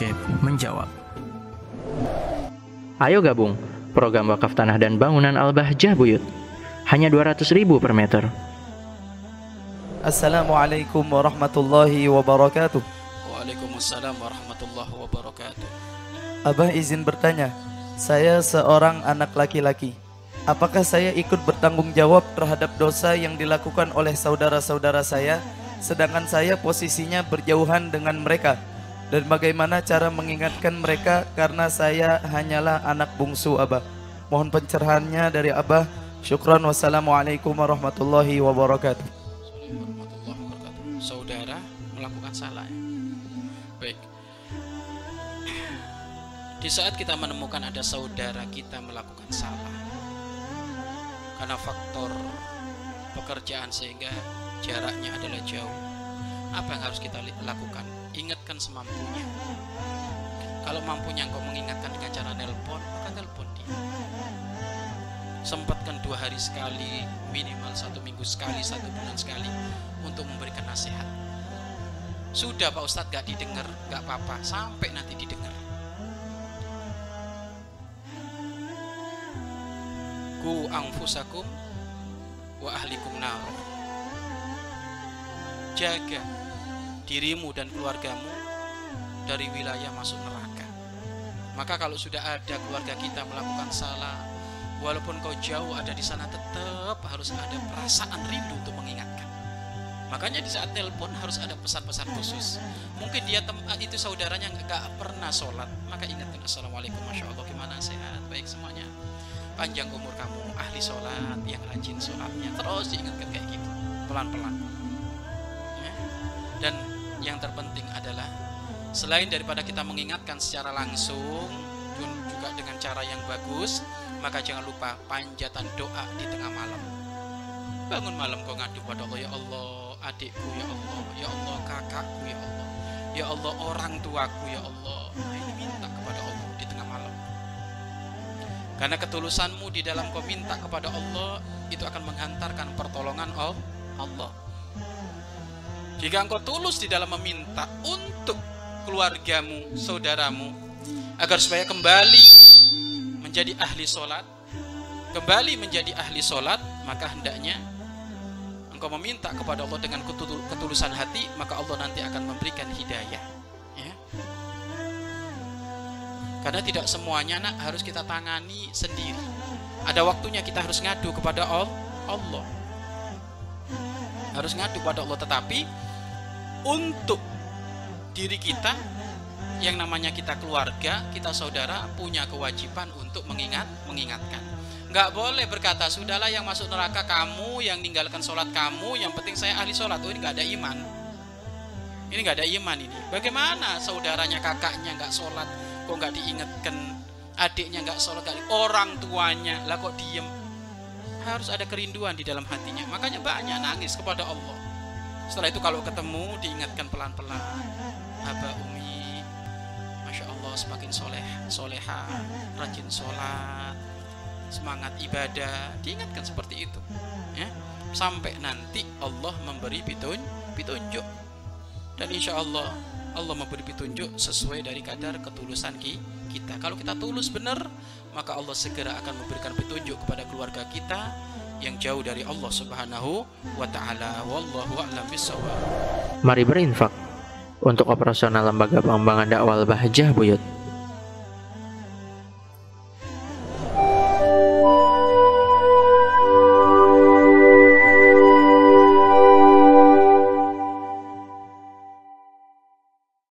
Syekh menjawab. Ayo gabung program wakaf tanah dan bangunan Al-Bahjah Buyut. Hanya 200 ribu per meter. Assalamualaikum warahmatullahi wabarakatuh. Waalaikumsalam warahmatullahi wabarakatuh. Abah izin bertanya, saya seorang anak laki-laki. Apakah saya ikut bertanggung jawab terhadap dosa yang dilakukan oleh saudara-saudara saya, sedangkan saya posisinya berjauhan dengan mereka? Dan bagaimana cara mengingatkan mereka karena saya hanyalah anak bungsu Abah? Mohon pencerahannya dari Abah. Syukran wassalamualaikum warahmatullahi wabarakatuh. Saudara melakukan salah ya. Baik. Di saat kita menemukan ada saudara kita melakukan salah karena faktor pekerjaan sehingga jaraknya adalah jauh. Apa yang harus kita lakukan? Ingatkan semampunya. Kalau mampunya engkau mengingatkan dengan cara nelpon, maka nelpon dia. Sempatkan dua hari sekali, minimal satu minggu sekali, satu bulan sekali untuk memberikan nasihat. Sudah Pak Ustadz gak didengar, gak apa-apa, sampai nanti didengar. Ku angfusakum wa ahlikum nar. Jaga dirimu dan keluargamu dari wilayah masuk neraka. Maka kalau sudah ada keluarga kita melakukan salah, walaupun kau jauh ada di sana tetap harus ada perasaan rindu untuk mengingatkan. Makanya di saat telepon harus ada pesan-pesan khusus. Mungkin dia tem- itu saudaranya nggak pernah sholat, maka ingatkan assalamualaikum, masya Allah gimana sehat, baik semuanya. Panjang umur kamu, ahli sholat, yang rajin sholatnya, terus diingatkan kayak gitu, pelan-pelan. Ya. Dan yang terpenting adalah selain daripada kita mengingatkan secara langsung, juga dengan cara yang bagus, maka jangan lupa panjatan doa di tengah malam. Bangun malam kau ngadu pada Allah, ya Allah, adikku ya Allah, ya Allah kakakku ya Allah, ya Allah orang tuaku ya Allah. Nah, ini minta kepada Allah di tengah malam. Karena ketulusanmu di dalam kau minta kepada Allah itu akan menghantarkan pertolongan Allah. Jika engkau tulus di dalam meminta untuk keluargamu, saudaramu, agar supaya kembali menjadi ahli sholat, kembali menjadi ahli sholat, maka hendaknya engkau meminta kepada Allah dengan ketul- ketulusan hati, maka Allah nanti akan memberikan hidayah. Ya. Karena tidak semuanya nak harus kita tangani sendiri. Ada waktunya kita harus ngadu kepada Al- Allah. Harus ngadu kepada Allah, tetapi untuk diri kita yang namanya kita keluarga, kita saudara punya kewajiban untuk mengingat, mengingatkan. Nggak boleh berkata sudahlah yang masuk neraka kamu, yang ninggalkan sholat kamu, yang penting saya ahli sholat. Oh ini nggak ada iman. Ini nggak ada iman ini. Bagaimana saudaranya, kakaknya nggak sholat, kok nggak diingatkan? Adiknya nggak sholat, di- orang tuanya, lah kok diem? Harus ada kerinduan di dalam hatinya. Makanya banyak nangis kepada Allah. Setelah itu kalau ketemu diingatkan pelan-pelan. Aba Umi, Masya Allah semakin soleh, soleha, rajin sholat, semangat ibadah, diingatkan seperti itu. Ya, sampai nanti Allah memberi pitun, pitunjuk. Dan insya Allah Allah memberi petunjuk sesuai dari kadar ketulusan ki- kita. Kalau kita tulus benar, maka Allah segera akan memberikan petunjuk kepada keluarga kita yang jauh dari Allah Subhanahu wa taala. Wallahu a'lam bishawab. Mari berinfak untuk operasional lembaga pengembangan dakwah Al-Bahjah Buyut.